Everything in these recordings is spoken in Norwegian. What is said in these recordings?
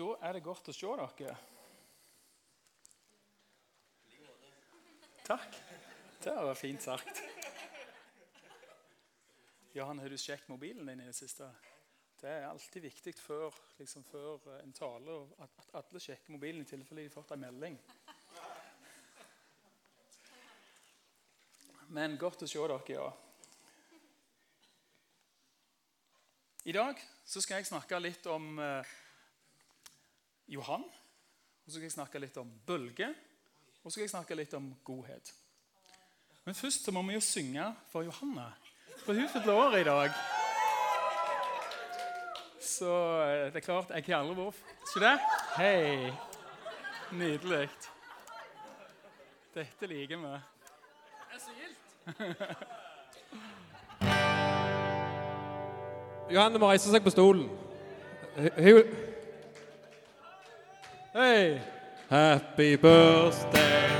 Da er det godt å se dere. Takk. Det var fint sagt. Jan, har du sjekket mobilen din i det siste? Det er alltid viktig før, liksom før en tale at, at alle sjekker mobilen i tilfelle de har fått en melding. Men godt å se dere, ja. I dag så skal jeg snakke litt om eh, Johan. Og så skal jeg snakke litt om bølge. Og så skal jeg snakke litt om godhet. Men først så må vi jo synge for Johanna. For hun fyller år i dag. Så eh, det er klart Jeg har aldri vært Ikke det? Hei. Nydelig. Dette liker vi. Det er så gildt. Johanne må reise seg på stolen. Hun Hei! Happy birthday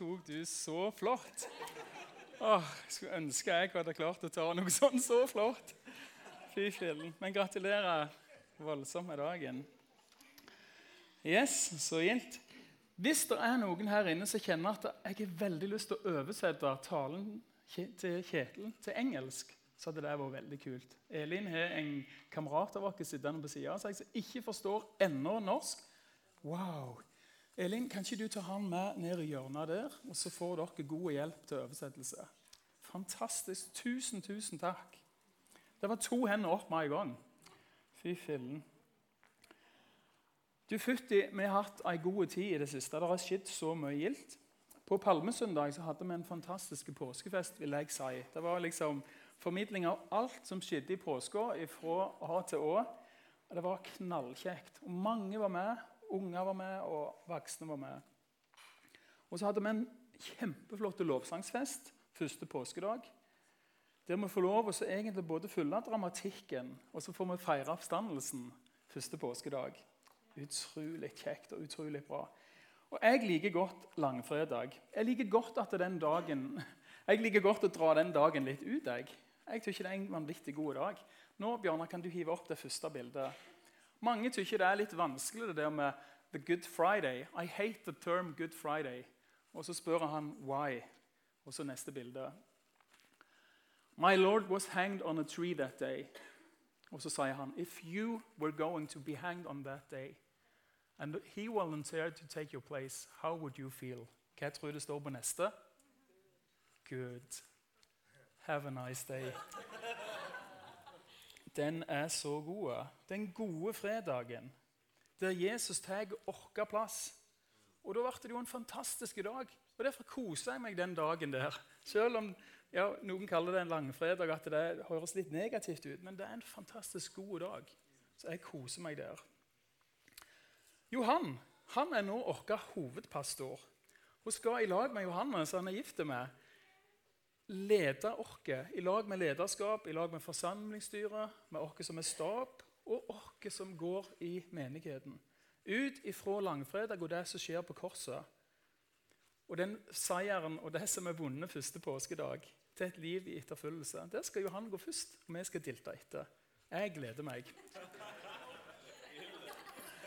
tok du så flott. Åh, jeg skulle ønske jeg hadde klart å ta noe sånn så flott. Fy fillen. Men gratulerer voldsomt med dagen. Yes, så gildt. Hvis det er noen her inne som kjenner at jeg har veldig lyst til å oversette talen til Kjetil til engelsk, så hadde det vært veldig kult. Elin har en kamerat av oss sittende på sida som ikke forstår ennå norsk. Wow! Elin, kan ikke du ta han med ned i hjørnet der, og så får dere god hjelp til oversettelse? Fantastisk. Tusen, tusen takk. Det var to hender opp med en gang. Fy fillen. Du fytti, Vi har hatt ei god tid i det siste. Det har skjedd så mye gildt. På Palmesøndag så hadde vi en fantastisk påskefest. vil jeg si. Det var liksom formidling av alt som skjedde i påska fra A til Å. Det var knallkjekt. Og Mange var med. Unger var med, og voksne var med. Og så hadde vi en kjempeflott lovsangsfest første påskedag. Der vi får lov å egentlig både fylle dramatikken og så får vi feire oppstandelsen første påskedag. Utrolig kjekt og utrolig bra. Og jeg liker godt langfredag. Jeg liker godt at den dagen Jeg liker godt å dra den dagen litt ut. Jeg Jeg tror ikke det er en vanvittig god dag. Nå Bjørnar, kan du hive opp det første bildet. Mange syns det er litt vanskelig det der med the Good Friday. I hate the term Good Friday. Og så spør han why. Og så neste bilde. My Lord was hanged on a tree that day. Og så sier han, if you were going to be hanged on that day, and he volunteered to take your place, how would you feel? Hva tror du det står på neste? Good. Have a nice day. Den er så god. Den gode fredagen der Jesus tar vår plass. Og Da ble det jo en fantastisk dag. Og Derfor koser jeg meg den dagen der. Selv om ja, noen kaller det en langfredag, at det høres litt negativt ut. Men det er en fantastisk god dag. Så jeg koser meg der. Johan han er nå vår hovedpastor. Hun skal i lag med Johannes, han er gift med, lede oss i lag med lederskap, i lag med forsamlingsstyret, med oss som er stab, og oss som går i menigheten. Ut ifra langfredag og det som skjer på korset. Og den seieren og det som er vunnet første påskedag, til et liv i etterfølgelse, der skal jo han gå først, og vi skal dilte etter. Jeg gleder meg.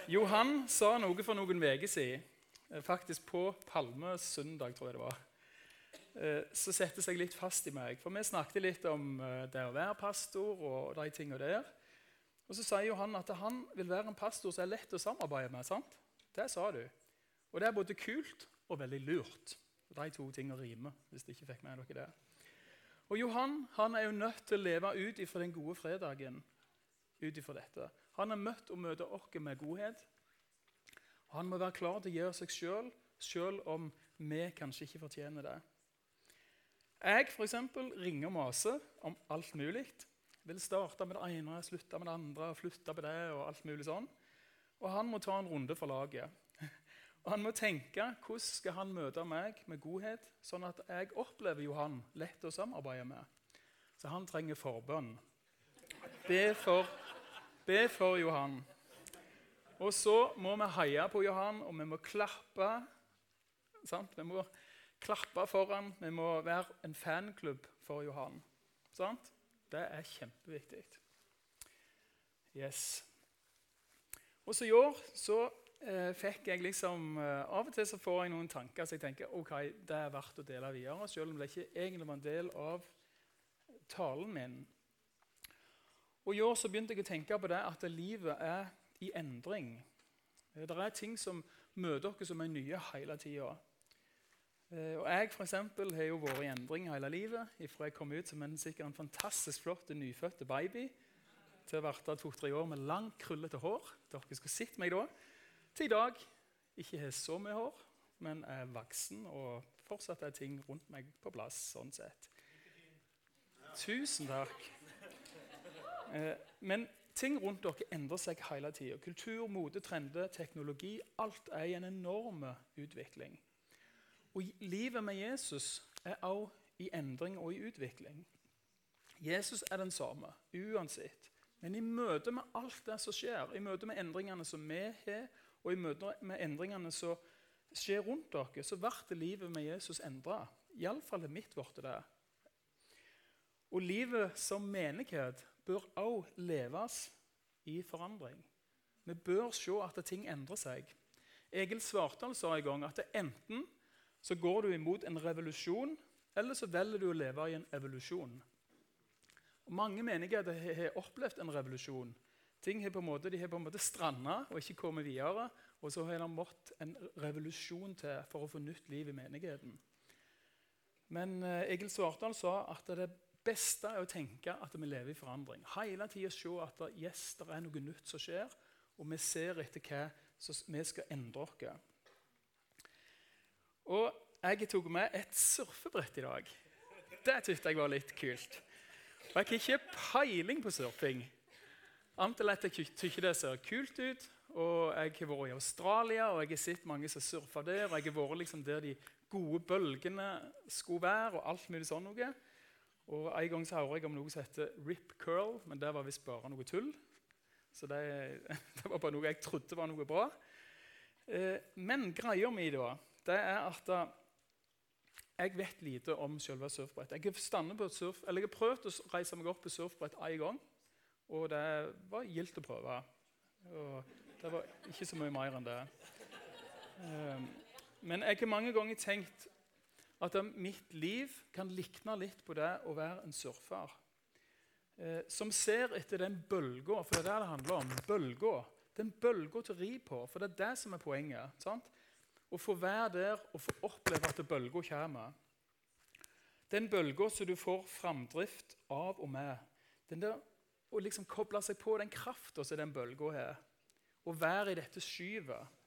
Johan sa noe for noen uker siden, eh, faktisk på Palmesøndag, tror jeg det var. Eh, Så setter seg litt fast i meg. For vi snakket litt om eh, det å være pastor og de tingene der. Og så sier Johan at han vil være en pastor som er lett å samarbeide med. sant? Det sa du. Og det er både kult og veldig lurt. De to tingene rimer. hvis de ikke fikk med dere det. Og Johan han er jo nødt til å leve ut ifra den gode fredagen. ut ifra dette. Han er møtt og møter oss med godhet. Han må være klar til å gjøre seg sjøl, sjøl om vi kanskje ikke fortjener det. Jeg for eksempel, ringer og maser om alt mulig. Vil starte med det ene, slutte med det andre, flytte på det og alt mulig sånn. Og han må ta en runde for laget. Og Han må tenke hvordan skal han møte meg med godhet, sånn at jeg opplever Johan lett å samarbeide med. Så han trenger forbønn. Be for, be for Johan. Og så må vi heie på Johan, og vi må klappe. Sant? Vi må klappe for han. Vi må være en fanklubb for Johan. Sant? Det er kjempeviktig. Yes. Og så i år så eh, fikk jeg liksom eh, Av og til så får jeg noen tanker så jeg tenker ok, det er verdt å dele videre, selv om det ikke egentlig var en del av talen min. Og I år så begynte jeg å tenke på det at livet er i endring. Eh, det er ting som møter dere som er nye hele tida. Eh, og jeg for eksempel, har jo vært i endring hele livet. Fra jeg kom ut som en, sikkert en fantastisk flott nyfødt baby til å bli to-tre år med langt, krøllete hår. Dere skulle sett meg da. Til i dag ikke har så mye hår, men er voksen og fortsatt er ting rundt meg på plass. sånn sett. Tusen takk. Eh, men ting rundt dere endrer seg hele tida. Kultur, mote, trender, teknologi. Alt er i en enorm utvikling. Og livet med Jesus er også i endring og i utvikling. Jesus er den samme uansett. Men i møte med alt det som skjer, i møte med endringene som vi har, og i møte med endringene som skjer rundt dere, så blir livet med Jesus endra. Iallfall er mitt blitt det. Og livet som menighet bør også leves i forandring. Vi bør se at ting endrer seg. Egil Svartdal sa en gang at enten så går du imot en revolusjon, eller så velger du å leve i en evolusjon. Og mange menigheter har opplevd en revolusjon. Ting har på en måte, de har på en måte stranda og ikke kommet videre. Og så har det måttet en revolusjon til for å få nytt liv i menigheten. Men eh, Egil Svartdal sa at det beste er å tenke at vi lever i forandring. Hele tida se at yes, det er noe nytt som skjer, og vi ser etter hva vi skal endre oss. Og jeg tok med et surfebrett i dag. Det syntes jeg var litt kult. Og jeg har ikke peiling på surfing. Annet at jeg syns det ser kult ut. Og jeg har vært i Australia og jeg har sett mange som surfer der. og Jeg har vært liksom der de gode bølgene skulle være, og alt mulig sånn noe. Og En gang så hører jeg om noe som heter rip curl, men det var visst bare noe tull. Så det, det, var bare noe jeg trodde var noe bra. Eh, men greia mi da, det er at jeg vet lite om selve surfbrett. Jeg, surf, har prøvd å reise meg opp på surfbrett én gang, og det var gildt å prøve. Og det var ikke så mye mer enn det. Ehm, men jeg har mange ganger tenkt at mitt liv kan likne litt på det å være en surfer. Eh, som ser etter den bølga, for det er det det handler om. Bølga. Den bølga til å ri på, for det er det som er poenget. sant? Å få være der og få oppleve at bølga kommer. Den bølga som du får framdrift av og med. Den der, Å liksom koble seg på den krafta som den bølga har. Å være i dette skyvet.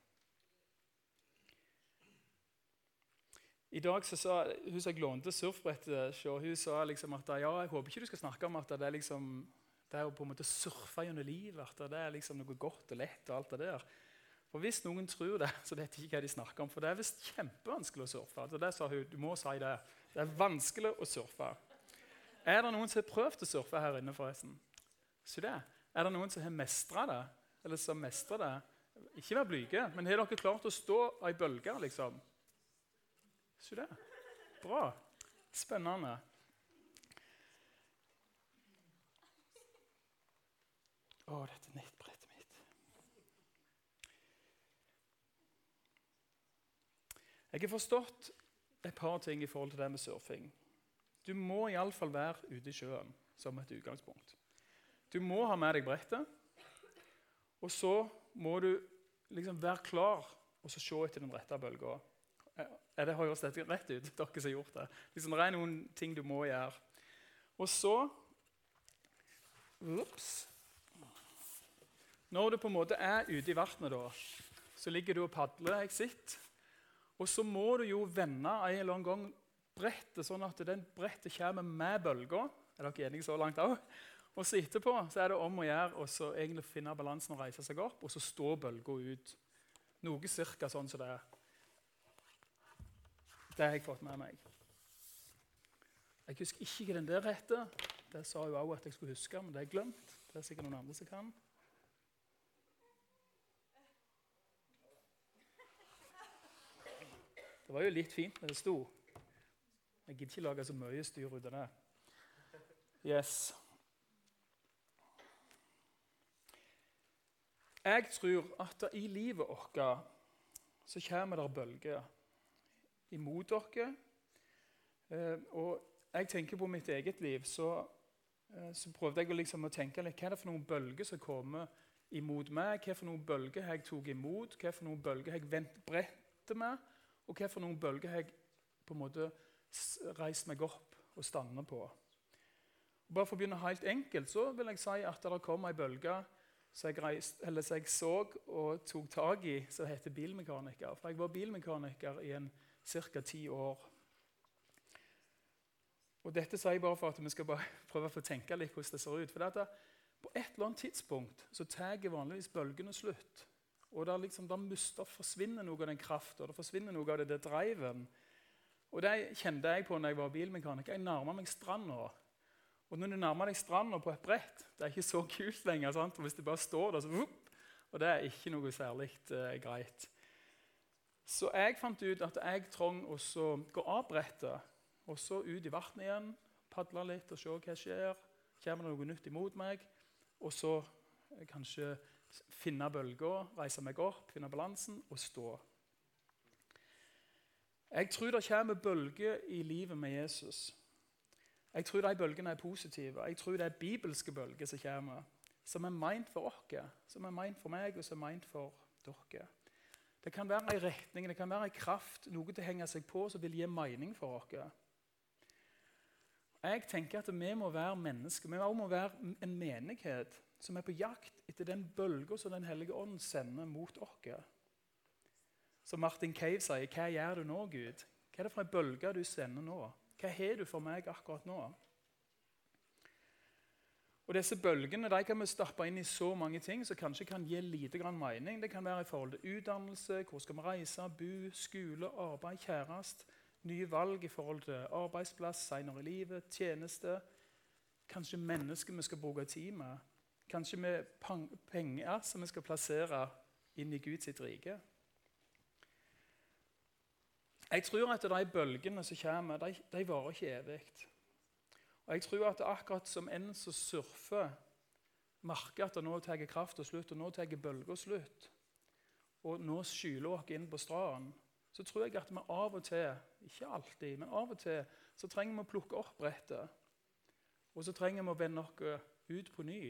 I dag så sa hun som jeg lånte surfbrettet hun sa liksom at ja, jeg håper ikke du skal snakke om at det er liksom, det er å på en måte surfe gjennom livet. At det er liksom noe godt og lett. og alt det der. For Hvis noen tror det, så vet de ikke hva de snakker om. For det er visst kjempevanskelig å surfe. Så det sa hun, du må si Det Det er vanskelig å surfe. Er det noen som har prøvd å surfe her inne, forresten? Så det. Er det noen som har mestra det? Eller som mestrer det? Ikke vær blyge, men har dere klart å stå ei bølge, liksom? Så det. Bra. Spennende. Å, dette er nettbrett. Jeg har forstått et par ting i forhold til det med surfing. Du må iallfall være ute i sjøen som et utgangspunkt. Du må ha med deg brettet, og så må du liksom være klar og så se etter den rette bølga. Det høres dette rett ut, dere som har gjort det. Liksom, det er noen ting du må gjøre. Og så Ops. Når du på en måte er ute i vannet, så ligger du og padler. Jeg sitter og så må du jo vende en eller annen gang brettet sånn at den brettet kommer med bølga. Er dere enige så langt òg? Og så etterpå så er det om å gjøre å finne balansen og reise seg opp, og så står bølga ut. Noe cirka sånn som det er. Det har jeg fått med meg. Jeg husker ikke hva den der heter. Det sa hun òg at jeg skulle huske, men det er glemt. Det er sikkert noen andre som kan. Det var jo litt fint når det sto. Jeg gidder ikke lage så mye styr ut av det. Yes. Jeg tror at i livet vårt så kommer det bølger imot dere. Eh, og jeg tenker på mitt eget liv, så, eh, så prøvde jeg liksom å tenke litt hva er det for noen bølger som kommer imot meg. Hva for noen bølger jeg tok imot, hva for noen bølger jeg vendte med, og for noen bølger jeg på en måte reist meg opp og stander på. Bare for å begynne helt enkelt så vil jeg si at det kom ei bølge som jeg, reist, jeg, så og tok tak i, som heter bilmekaniker. For jeg var bilmekaniker i ca. ti år. Og Dette sier jeg bare for at vi skal prøve å tenke litt hvordan det ser ut. For det På et eller annet tidspunkt så tar vanligvis bølgene slutt. Og der, liksom, der mister, forsvinner noe av den krafta, det forsvinner noe av det, det driven. Og det kjente jeg på når jeg var bilmekaniker. Jeg nærma meg stranda. Og når du nærmer deg stranda på et brett, det er ikke så kult lenger. Sant? Hvis det bare står der, så vup, Og det er ikke noe særlig uh, greit. Så jeg fant ut at jeg trong å gå av brettet og så ut i vannet igjen. Padle litt og se hva skjer. Kommer det noe nytt imot meg? Og så eh, kanskje finne bølger, reise meg opp, finne balansen og stå. Jeg tror det kommer bølger i livet med Jesus. Jeg tror de bølgene er positive. Jeg tror det er bibelske bølger som kommer, som er meint for oss, som er meint for meg og som er meint for dere. Det kan være en retning, det kan være en kraft, noe til å henge seg på som vil gi mening for oss. Jeg tenker at vi må være mennesker. Vi må være en menighet som er på jakt etter den bølga som Den hellige ånd sender mot oss. Som Martin Cave sier, 'Hva gjør du nå, Gud?' Hva er det for en bølge du sender nå? Hva har du for meg akkurat nå? Og Disse bølgene de kan vi stappe inn i så mange ting som kanskje kan gi lite grann mening. Det kan være i forhold til utdannelse, hvor skal vi reise, bo, skole, arbeid, kjæreste, nye valg i forhold til arbeidsplass senere i livet, tjeneste. Kanskje mennesker vi skal bruke tid med. Kanskje med penger som vi skal plassere inn i Guds rike. Jeg tror at de bølgene som kommer, de, de varer ikke evig. Og jeg tror at akkurat som en som surfer, merker at det nå tar krafta slutt, og nå tar bølga slutt, og nå skyler dere inn på stranden, så tror jeg at vi av og til, ikke alltid, men av og til, så trenger vi å plukke opp brettet. Og så trenger vi å vende oss ut på ny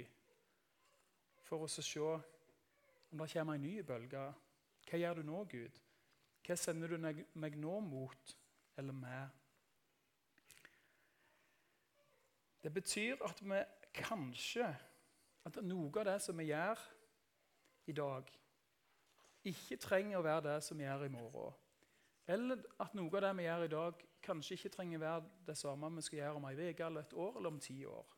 for oss å se om det kommer en ny bølge. Hva gjør du nå, Gud? Hva sender du meg nå mot eller med? Det betyr at vi kanskje At noe av det som vi gjør i dag, ikke trenger å være det som vi gjør i morgen. Eller at noe av det vi gjør i dag, kanskje ikke trenger å være det samme vi skal gjøre om ei uke eller et år eller om ti år.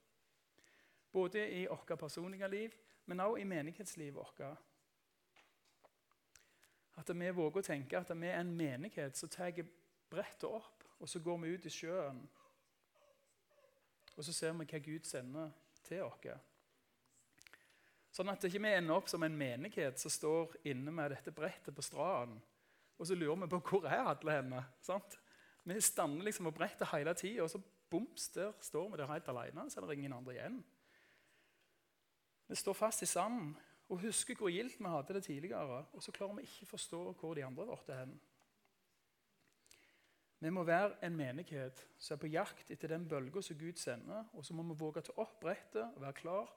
Både i vårt personlige liv, men også i menighetslivet vårt. At vi våger å tenke at vi er en menighet som tar brettet opp, og så går vi ut i sjøen. Og så ser vi hva Gud sender til oss. Sånn at ikke vi ender opp som en menighet som står inne med dette brettet på stranden. Og så lurer vi på hvor er alle henne. Sant? Vi stander liksom og bretter hele tida, og så boms, der står vi der helt alene. Så er det ingen andre igjen. Vi står fast i sanden og husker hvor gildt vi hadde det tidligere. Og så klarer vi ikke å forstå hvor de andre våre er. Vi må være en menighet som er på jakt etter den bølga som Gud sender. Og så må vi våge å ta opp brettet og være klar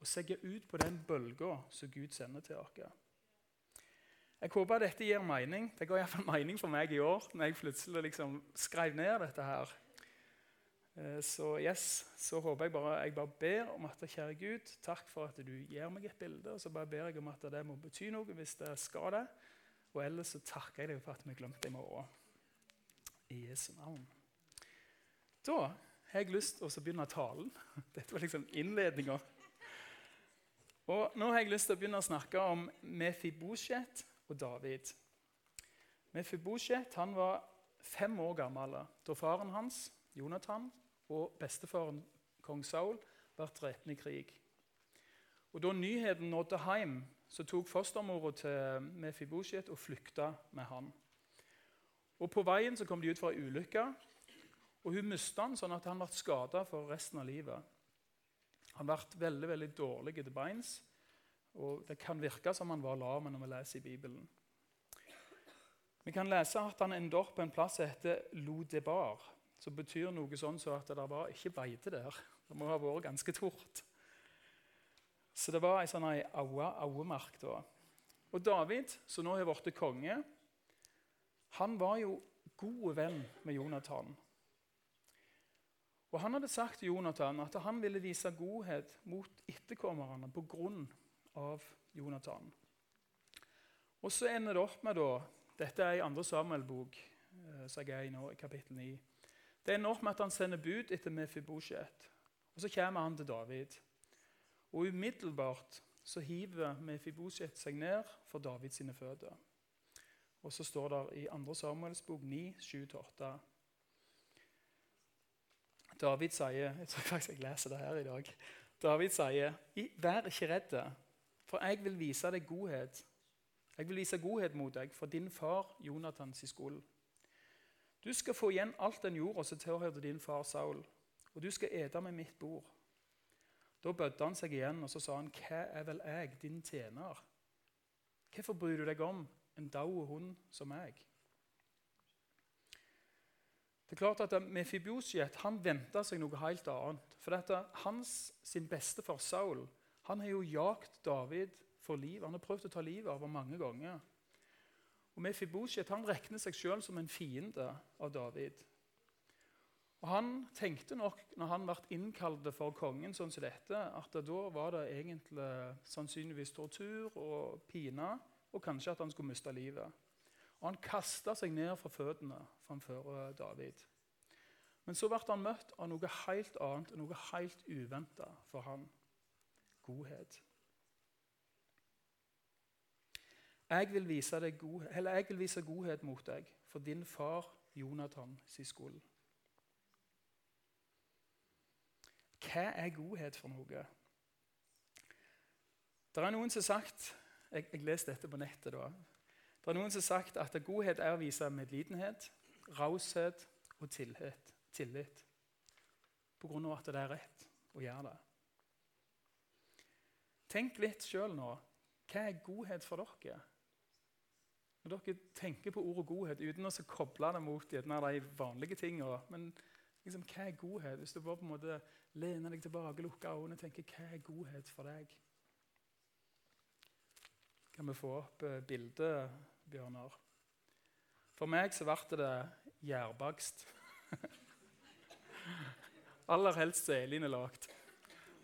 og segge ut på den bølga som Gud sender til oss. Jeg håper dette gir mening. Det ga iallfall mening for meg i år når jeg plutselig liksom skrev ned dette her. Eh, så yes, så håper jeg bare jeg bare ber om at kjære Gud, takk for at du gir meg et bilde. Og så bare ber jeg om at det må bety noe hvis det skal det. Og ellers så takker jeg deg for at vi glemte det i morgen. I Jesu navn. Da har jeg lyst til å begynne talen. Dette var liksom innledninga. Og nå har jeg lyst til å begynne å snakke om Mefibosjet og David. Mefibosjet han var fem år gammel da faren hans, Jonathan, og bestefaren, kong Saul, ble drept i krig. Og Da nyheten nådde hjem, så tok fostermora til Mefibosjet og flykta med han. Og På veien så kom de ut for ei ulykke, og hun mista han sånn at han ble skada for resten av livet. Han ble veldig veldig dårlig til beins, og det kan virke som han var lam når vi leser i Bibelen. Vi kan lese at han endte opp på en plass som heter Lodebar, som betyr noe sånn så at det var ikke beite der. Det må ha vært ganske tort. Så det var ei sånn aue, auemark da. Og David, som nå har blitt konge, han var jo god venn med Jonathan. Og Han hadde sagt til Jonathan at han ville vise godhet mot etterkommerne pga. Jonathan. Og så ender det opp med da, Dette er i 2. Samuel-bok, eh, nå, i kapittel 9. Det ender opp med at han sender bud etter Mefibosjet. Og Så kommer han til David. Og Umiddelbart så hiver Mefibosjet seg ned for Davids føtter. Og så står det i 2. Samuels bok 9, 7-8 David sier Jeg tror faktisk jeg leser det her i dag. David sier, 'Vær ikke redd, for jeg vil vise deg godhet.' 'Jeg vil vise godhet mot deg for din far Jonathans skuld.' 'Du skal få igjen alt den jorda som tilhørte din far Saul.' 'Og du skal ete med mitt bord.' Da bødde han seg igjen og så sa han, 'Hva er vel jeg, din tjener?' 'Hvorfor bryr du deg om en daud hund som meg?' Det er klart at Mefibosjet venta seg noe helt annet. For dette, hans sin bestefar Saul han har jo jagt David for liv. Han har prøvd å ta livet av ham mange ganger. Og Mefibosjet han regner seg sjøl som en fiende av David. Og Han tenkte nok når han ble innkalt for kongen, sånn som dette, at da var det egentlig sannsynligvis tortur og pine, og kanskje at han skulle miste livet. Og Han kasta seg ned fra føttene framfor David. Men så ble han møtt av noe helt annet, noe helt uventa for han. Godhet. Jeg vil, vise deg godhet, eller jeg vil vise godhet mot deg for din far Jonathan sin skyld. Hva er godhet for noe? Det er noen som har sagt Jeg, jeg leste dette på nettet. da, det er noen som har sagt at godhet er å vise medlidenhet, raushet og tillit. tillit på grunn av at det er rett å gjøre det. Tenk litt sjøl nå. Hva er godhet for dere? Når dere tenker på ordet godhet uten å koble det mot de vanlige tingene Men liksom, hva er godhet? Hvis du bare på en måte lener deg tilbake, lukker øynene og tenker hva er godhet for deg? Kan vi få opp eh, bildet, Bjørnar? For meg så ble det gjærbakst. Aller helst Elin er lagd.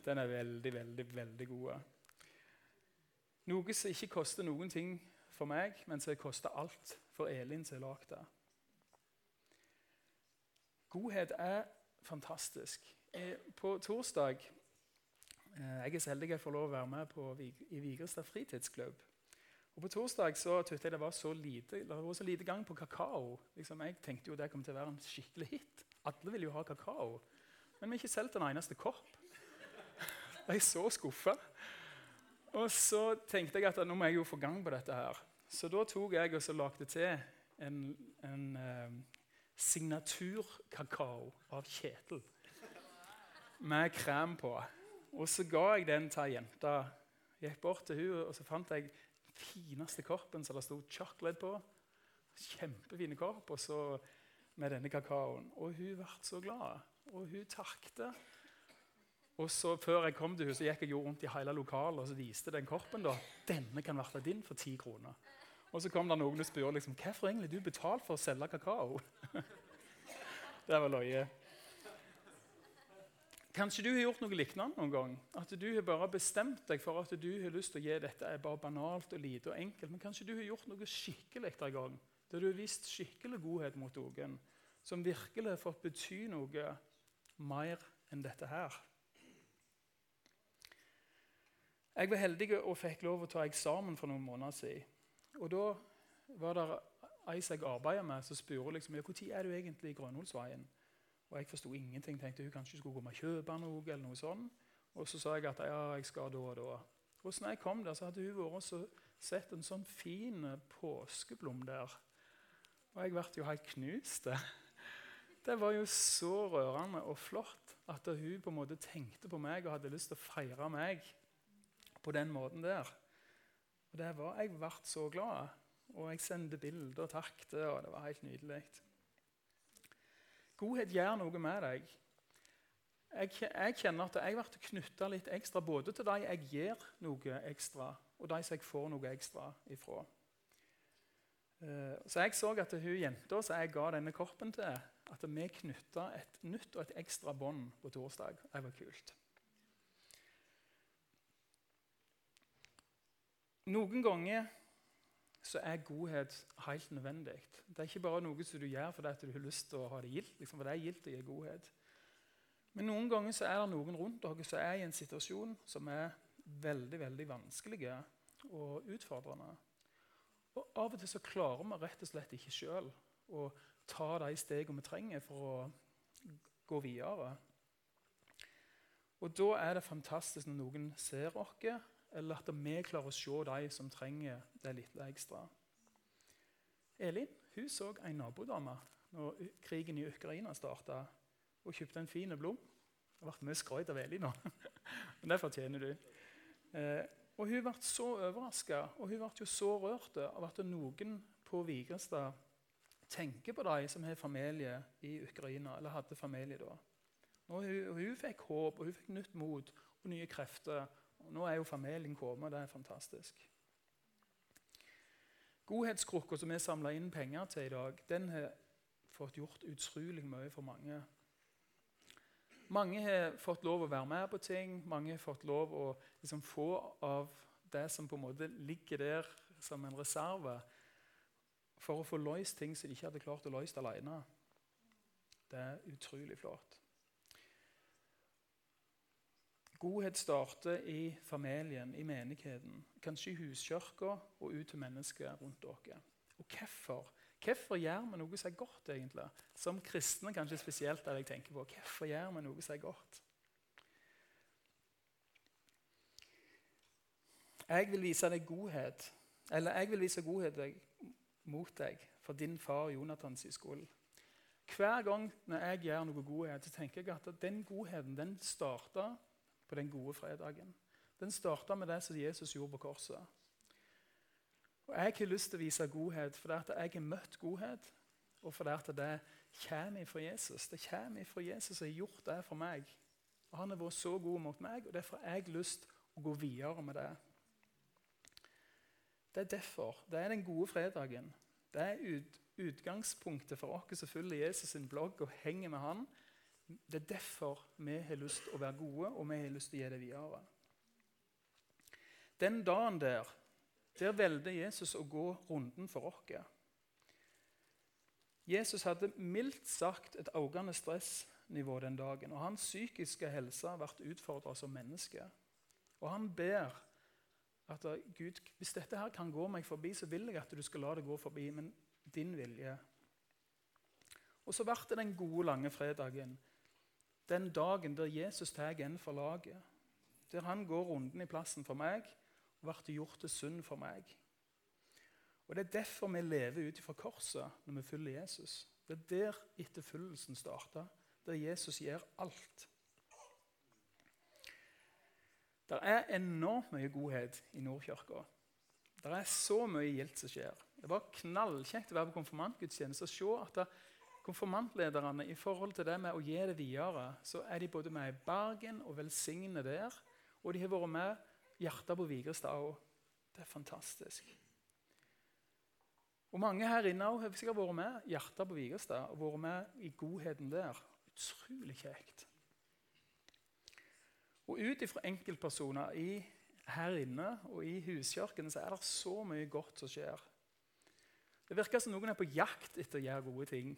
Den er veldig, veldig, veldig god. Noe som ikke koster noen ting for meg, men som koster alt for Elin som har lagd det. Godhet er fantastisk. Eh, på torsdag eh, Jeg er så heldig jeg får lov å være med på, i Vigrestad fritidsklubb. Og På torsdag så tykte jeg det var så lite, det var så lite gang på kakao. Liksom, jeg tenkte jo det kom til å være en skikkelig hit. Alle vil jo ha kakao. Men vi har ikke solgt en eneste kopp. Jeg er så skuffa. Og så tenkte jeg at nå må jeg jo få gang på dette her. Så da tok jeg og så lagde til en, en eh, signaturkakao av Kjetil. Med krem på. Og så ga jeg den til ei jente. Gikk bort til hun, og så fant jeg den fineste koppen som det sto 'chocolate' på. Kjempefine kopp. Og så med denne kakaoen. Og hun ble så glad. Og hun takket. Og så Før jeg kom til henne, så gikk jeg rundt i hele lokalet og så viste den korpen. da, 'Denne kan være din for ti kroner.' Og så kom det noen og spurte liksom, 'Hvorfor egentlig du betalte for å selge kakao?' det var løye. Kanskje du har gjort noe lignende noen gang. At du har bare bestemt deg for at du har lyst til å gi dette er bare banalt og lite og enkelt. Men kanskje du har gjort noe skikkelig en gang, der du har vist skikkelig godhet mot noen, som virkelig har fått bety noe mer enn dette her. Jeg var heldig og fikk lov å ta eksamen for noen måneder siden. Og da var det ei som jeg arbeider med, som spurte liksom, ja, når er du egentlig i Grønholsveien. Og jeg forsto ingenting. tenkte hun kanskje skulle med og kjøpe noe. eller noe sånt. Og så sa jeg at ja, jeg skal da og da. Og så når jeg kom der, så hadde hun vært og sett en sånn fin påskeblom der. Og jeg ble jo helt knust. Det var jo så rørende og flott at hun på en måte tenkte på meg og hadde lyst til å feire meg på den måten der. Og det var, Jeg ble så glad, og jeg sendte bilder og takket, og det var helt nydelig. Godhet gjør noe med deg. Jeg, jeg kjenner at jeg ble knytta litt ekstra både til de jeg gir noe ekstra, og de som jeg får noe ekstra ifra. Eh, så jeg så at hun jenta som jeg ga denne korpen til, at vi knytta et nytt og et ekstra bånd på torsdag. Det var kult. Noen ganger så er godhet helt nødvendig. Det er ikke bare noe som du gjør fordi du har lyst til å ha det gildt. Liksom, for det er gildt å gi godhet. Men noen ganger så er det noen rundt dere som er i en situasjon som er veldig veldig vanskelig og utfordrende. Og Av og til så klarer vi rett og slett ikke sjøl å ta de stegene vi trenger for å gå videre. Og Da er det fantastisk når noen ser oss, eller at vi klarer å se de som trenger det litt ekstra. Elin hun så en nabodame når krigen i Ukraina starta, og kjøpte en fin blom. Det ble mye skryt av Elin nå, men det fortjener du. Eh, og Hun ble så overraska og hun ble så rørt av at noen på Vigrestad tenker på de som har familie i Ukraina, eller hadde familie da. Hun, hun fikk håp og hun fikk nytt mot og nye krefter og nå er jo familien kommet, og det er fantastisk. Godhetskrukka som vi samla inn penger til i dag, den har fått gjort utrolig mye for mange. Mange har fått lov å være med på ting, mange har fått lov å liksom, få av det som på en måte ligger der som en reserve, for å få løst ting som de ikke hadde klart å løse alene. Det er utrolig flott. Godhet starter i familien, i menigheten, kanskje i huskirka og ut til mennesker rundt dere. Og hvorfor? Hvorfor gjør vi noe som er godt, egentlig? Som kristne kanskje spesielt er det jeg tenker på. Hvorfor gjør vi noe som er godt? Jeg vil vise deg godhet, eller jeg vil vise godhet mot deg for din far Jonathans skyld. Hver gang når jeg gjør noe godhet, så tenker jeg at den godheten den starter på den gode fredagen. Den starta med det som Jesus gjorde på korset. Og Jeg har lyst til å vise godhet fordi jeg har møtt godhet, og fordi det kommer fra Jesus. Det kommer fra Jesus og har gjort det for meg. Og Han har vært så god mot meg, og derfor har jeg lyst til å gå videre med det. Det er derfor. Det er den gode fredagen. Det er ut, utgangspunktet for oss som følger Jesus sin blogg og henger med han. Det er derfor vi har lyst til å være gode, og vi har lyst til å gi det videre. Den dagen der, der valgte Jesus å gå runden for oss. Jesus hadde mildt sagt et økende stressnivå den dagen, og hans psykiske helse ble utfordra som menneske. Og han ber at Gud, hvis dette her kan gå meg forbi, så vil jeg at du skal la det gå forbi, men din vilje. Og så ble det den gode, lange fredagen den dagen der Jesus tar en for laget. Der han går runden i plassen for meg og blir gjort til synd for meg. Og Det er derfor vi lever ut fra korset når vi følger Jesus. Det er der etterfølgelsen starter, der Jesus gjør alt. Det er enormt mye godhet i Nordkirka. Det er så mye gildt som skjer. Det var knallkjekt å være på konfirmantgudstjeneste og se at det, konfirmantlederne i forhold til det med å gi det videre, så er de både med i Bergen og velsigner der. Og de har vært med hjertet på Vigrestad òg. Det er fantastisk. Og Mange her inne har sikkert vært med hjertet på Vigrestad og vært med i godheten der. Utrolig kjekt. Og ut ifra enkeltpersoner i, her inne og i huskirken så er det så mye godt som skjer. Det virker som noen er på jakt etter å gjøre gode ting.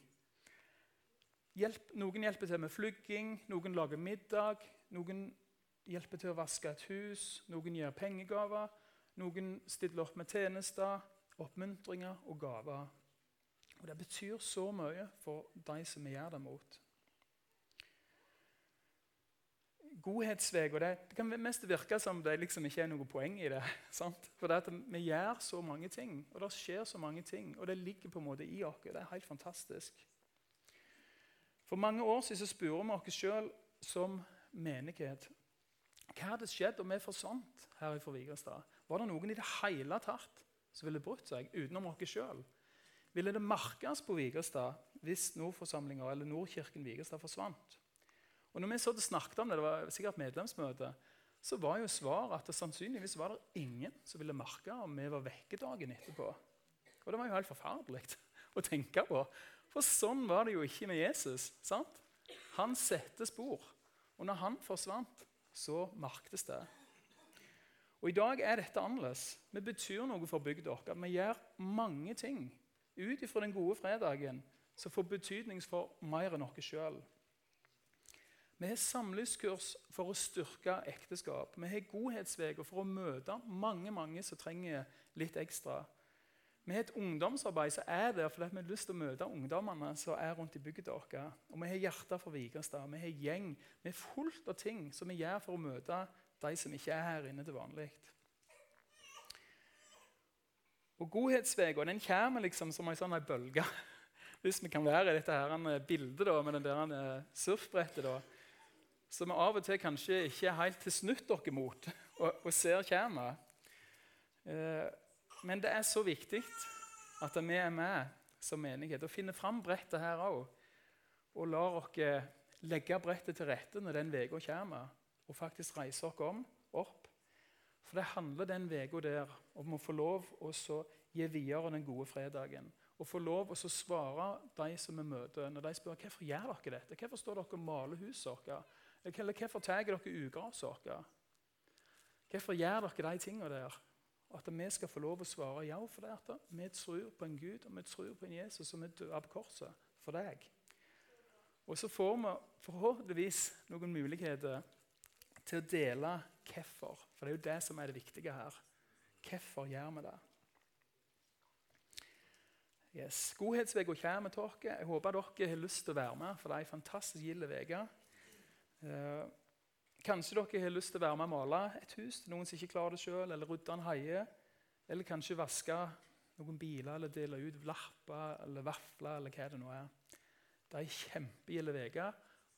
Hjelp, noen hjelper til med flygging, noen lager middag, noen hjelper til å vaske et hus, noen gir pengegaver, noen stiller opp med tjenester, oppmuntringer og gaver. Og Det betyr så mye for de som vi gjør det mot. Godhetsveg, og det, det, kan mest virke som det liksom ikke er noe poeng i det. Sant? For det Vi gjør så mange ting, og det skjer så mange ting, og det ligger på en måte i oss. Det er helt fantastisk. For mange år siden spurte vi oss sjøl som menighet hva hadde skjedd om vi forsvant her i Vigrestad? Var det noen i det hele tatt som ville brutt seg utenom oss sjøl? Ville det merkes på Vigrestad hvis Nordforsamlinga eller Nordkirken Vigrestad forsvant? Og når vi så det snakket om det, det var sikkert medlemsmøte, så var jo svaret at det sannsynligvis var det ingen som ville merke om vi var vekke dagen etterpå. Og det var jo helt forferdelig å tenke på. For sånn var det jo ikke med Jesus. sant? Han setter spor. Og når han forsvant, så merktes det. Og I dag er dette annerledes. Vi betyr noe for bygda vår. Vi gjør mange ting ut ifra den gode fredagen som får betydning for mer enn oss sjøl. Vi har samlivskurs for å styrke ekteskap. Vi har godhetsveger for å møte mange mange som trenger litt ekstra. Vi har et ungdomsarbeid som er der fordi vi har lyst til å møte ungdommene som er rundt i bygda vår. Og vi har Hjerter for Vigrestad, vi har gjeng. Vi er fullt av ting som vi gjør for å møte de som ikke er her inne til vanlig. Og Godhetsvega den kommer liksom som en sånn bølge. Hvis vi kan være i dette her bildet da, med den der eh, surfbrettet. da som vi av og til kanskje ikke helt til snutt dere mot og, og ser kommer. Eh, men det er så viktig at vi er med som menighet og finner fram brettet her òg. Og lar oss legge brettet til rette når den uka kommer, og faktisk reise oss om, opp. For det handler den uka der om å få lov å gi videre den gode fredagen. Og få lov å svare de som vi møter, når de spør hvorfor gjør dere dette. Hvorfor står dere og maler huset deres? Eller hvorfor tar dere ugrasåker? Hvorfor gjør dere de tingene der? At vi skal få lov å svare ja for det. At vi tror på en Gud og vi tror på en Jesus som er død på korset for deg. Og så får vi forhåpentligvis noen muligheter til å dele hvorfor. For det er jo det som er det viktige her. Hvorfor gjør vi det? Yes. Godhetsveka kommer til dere. Jeg håper dere har lyst til å være med, for det er en fantastisk gild uke. Kanskje dere har lyst til å være med og male et hus til noen som ikke klarer det sjøl, eller rydde en haie, eller kanskje vaske noen biler eller dele ut lapper eller vafler eller hva det nå er. Det er ei kjempegilde uke,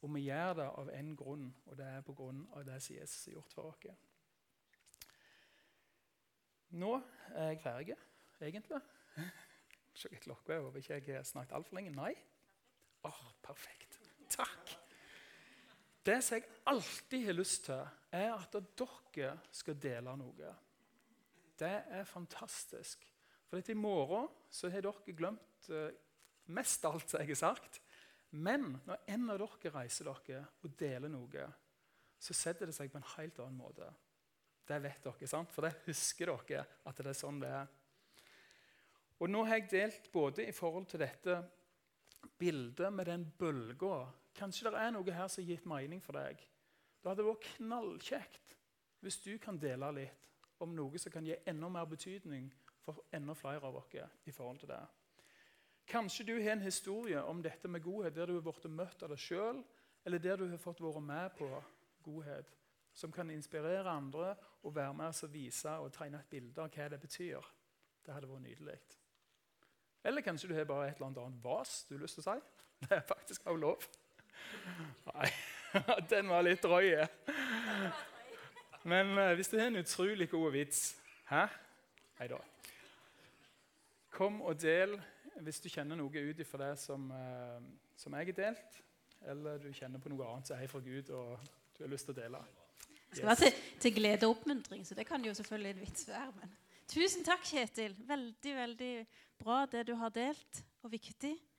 og vi gjør det av én grunn, og det er på grunn av det som Jesus har gjort for oss. Nå er jeg ferdig, egentlig. Se klokka er. Håper ikke jeg har snakket altfor lenge. Nei? Åh, perfekt. Takk. Det som jeg alltid har lyst til, er at dere skal dele noe. Det er fantastisk. For i morgen så har dere glemt uh, mest alt som jeg har sagt. Men når en av dere reiser dere og deler noe, så setter det seg på en helt annen måte. Det vet dere, sant? for det husker dere at det er sånn det er. Og Nå har jeg delt både i forhold til dette bildet med den bølga Kanskje det er noe her som har gitt mening for deg. Da hadde det vært knallkjekt hvis du kan dele litt om noe som kan gi enda mer betydning for enda flere av oss. i forhold til det. Kanskje du har en historie om dette med godhet der du har blitt møtt av deg sjøl, eller der du har fått være med på godhet, som kan inspirere andre og være med og vise og tegne et bilde av hva det betyr. Det hadde vært nydelig. Eller kanskje du har bare et eller annet vas du har lyst til å si. Det er faktisk også lov. Nei, den var litt drøy. Men uh, hvis du har en utrolig god vits Hæ? Nei da. Kom og del hvis du kjenner noe ut ifra det som, uh, som jeg har delt, eller du kjenner på noe annet som er fra Gud og du har lyst til å dele. Det skal være til, til, glede og oppmuntring, så det kan jo selvfølgelig en vits være. Men. Tusen takk, Kjetil. Veldig, veldig bra det du har delt, og viktig.